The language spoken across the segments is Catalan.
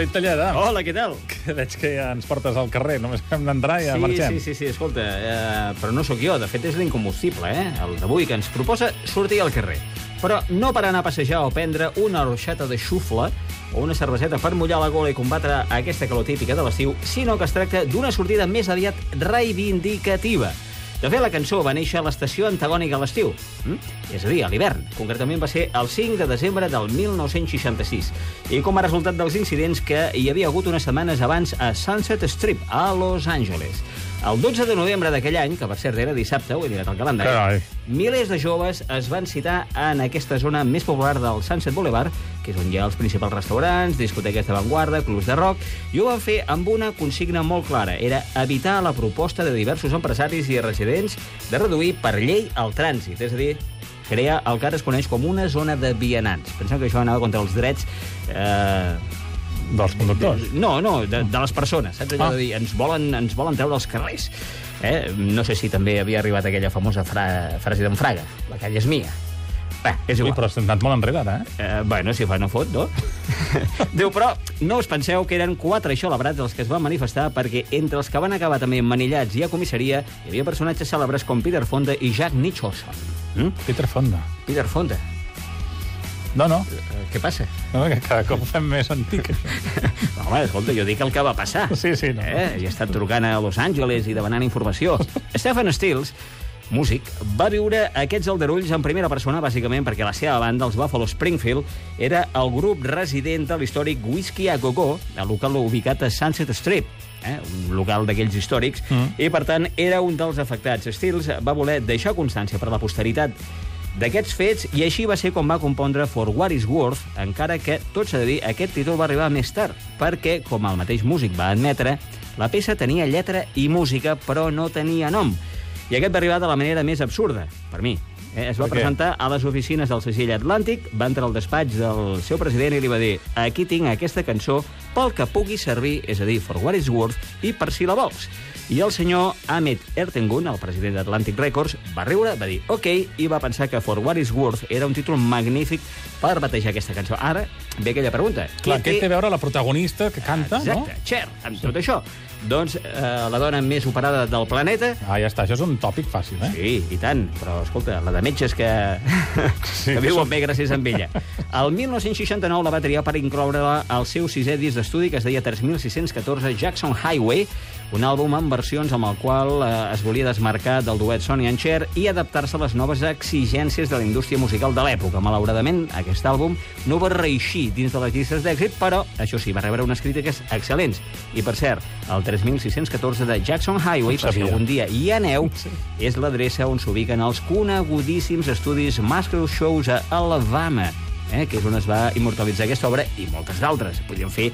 David Talleda. Hola, què tal? Que veig que ja ens portes al carrer, només hem d'entrar i ja sí, marxem. sí, sí, sí, escolta, eh, però no sóc jo, de fet és l'incombustible, eh? El d'avui que ens proposa sortir al carrer. Però no per anar a passejar o prendre una orxata de xufla o una cerveseta per mullar la gola i combatre aquesta calor típica de l'estiu, sinó que es tracta d'una sortida més aviat reivindicativa. De fet, la cançó va néixer a l'estació antagònica a l'estiu, mm? és a dir, a l'hivern. Concretament va ser el 5 de desembre del 1966, i com a resultat dels incidents que hi havia hagut unes setmanes abans a Sunset Strip, a Los Angeles. El 12 de novembre d'aquell any, que per cert era dissabte, ho he mirat al calendari, Carai. milers de joves es van citar en aquesta zona més popular del Sunset Boulevard, que és on hi ha els principals restaurants, discoteques d'avantguarda, clubs de rock, i ho van fer amb una consigna molt clara. Era evitar la proposta de diversos empresaris i residents de reduir per llei el trànsit, és a dir, crear el que ara es coneix com una zona de vianants. Pensem que això anava contra els drets... Eh, Dels conductors. no, no, de, de les persones, saps? Allò Ah. de dir, ens volen, ens volen treure els carrers. Eh? No sé si també havia arribat aquella famosa fra, frase d'en Fraga, la calle és mia. Bé, és Ui, igual. però has anat molt enrere, ara, eh? Eh, bueno, si fa no fot, no? Diu, però no us penseu que eren quatre eixolabrats els que es van manifestar perquè entre els que van acabar també manillats i a comissaria hi havia personatges cèlebres com Peter Fonda i Jack Nicholson. Mm? Peter Fonda. Peter Fonda. No, no, Eh, què passa? no que cada cop fem més antic, això. Home, escolta, jo dic el que va passar. Sí, sí, no. Eh? I ha estat trucant a Los Angeles i demanant informació. Stephen Stills, músic, va viure aquests aldarulls en primera persona, bàsicament perquè la seva banda, els Buffalo Springfield, era el grup resident de l'històric Whiskey a Go-Go, el local ubicat a Sunset Strip, eh? un local d'aquells històrics, mm. i, per tant, era un dels afectats. Stills va voler deixar constància per la posteritat d'aquests fets i així va ser com va compondre For What Is Worth, encara que, tot s'ha de dir, aquest títol va arribar més tard, perquè, com el mateix músic va admetre, la peça tenia lletra i música, però no tenia nom. I aquest va arribar de la manera més absurda, per mi. Eh, es va què? presentar a les oficines del segell Atlàntic, va entrar al despatx del seu president i li va dir aquí tinc aquesta cançó pel que pugui servir, és a dir, for what is worth, i per si la vols. I el senyor Ahmed Ertengun, el president d'Atlantic Records, va riure, va dir ok, i va pensar que For What Is Worth era un títol magnífic per batejar aquesta cançó. Ara ve aquella pregunta. Clar, què té a veure la protagonista que canta, Exacte, no? Cher, amb tot això. Doncs eh, la dona més operada del planeta Ah, ja està, això és un tòpic fàcil, eh? Sí, i tant, però escolta, la de metges que, Sí, que viuen bé gràcies a ella. El 1969 la va triar per incloure-la al seu sisè disc d'estudi que es deia 3614 Jackson Highway, un àlbum amb versions amb el qual eh, es volia desmarcar del duet Sonny and Cher i adaptar-se a les noves exigències de la indústria musical de l'època. Malauradament, aquest àlbum no va reeixir dins de les llistes d'èxit, però, això sí, va rebre unes crítiques excel·lents. I, per cert, el 3614 de Jackson Highway, No per si algun dia hi aneu, és l'adreça on s'ubiquen els conegudíssims estudis Muscle Shows a Alabama, eh, que és on es va immortalitzar aquesta obra i moltes d'altres. Podríem fer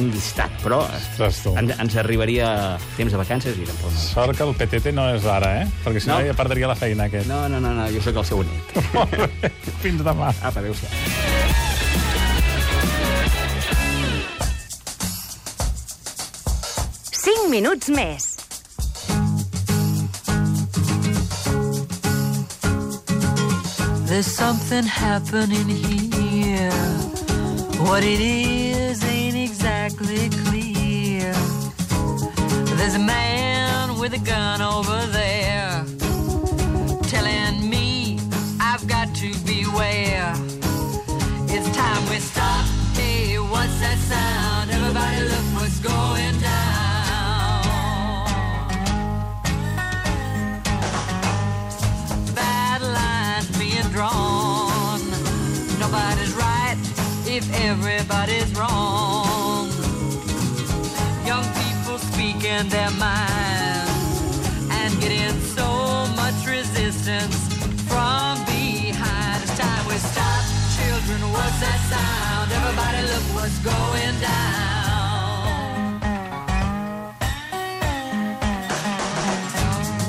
un llistat, però Ostres, tu. ens, ens arribaria temps de vacances i tampoc no. Sort que el PTT no és ara, eh? Perquè si no, No. ja perdria la feina, aquest. No, no, no, no jo sóc el seu net. Molt bé. Fins demà. Apa, adéu-siau. Minuts més. There's something happening here. What it is a man with a gun over there telling me I've got to beware. It's time we stop. Hey, what's that sound? Everybody look what's going down. bad lines being drawn. Nobody's right if everybody's wrong. Speaking their minds and getting so much resistance from behind. It's time we stop. Children, what's that sound? Everybody look what's going down.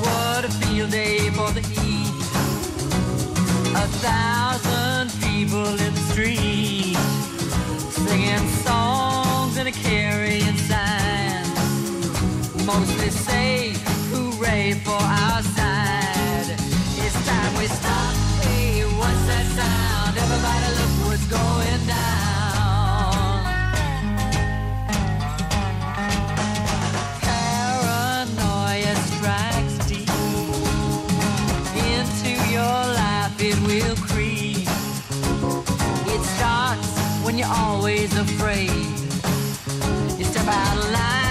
What a field day Hooray for our side. It's time we stop. Hey, what's that sound? Everybody look what's going down. Paranoia strikes deep into your life. It will creep. It starts when you're always afraid. You step out of line.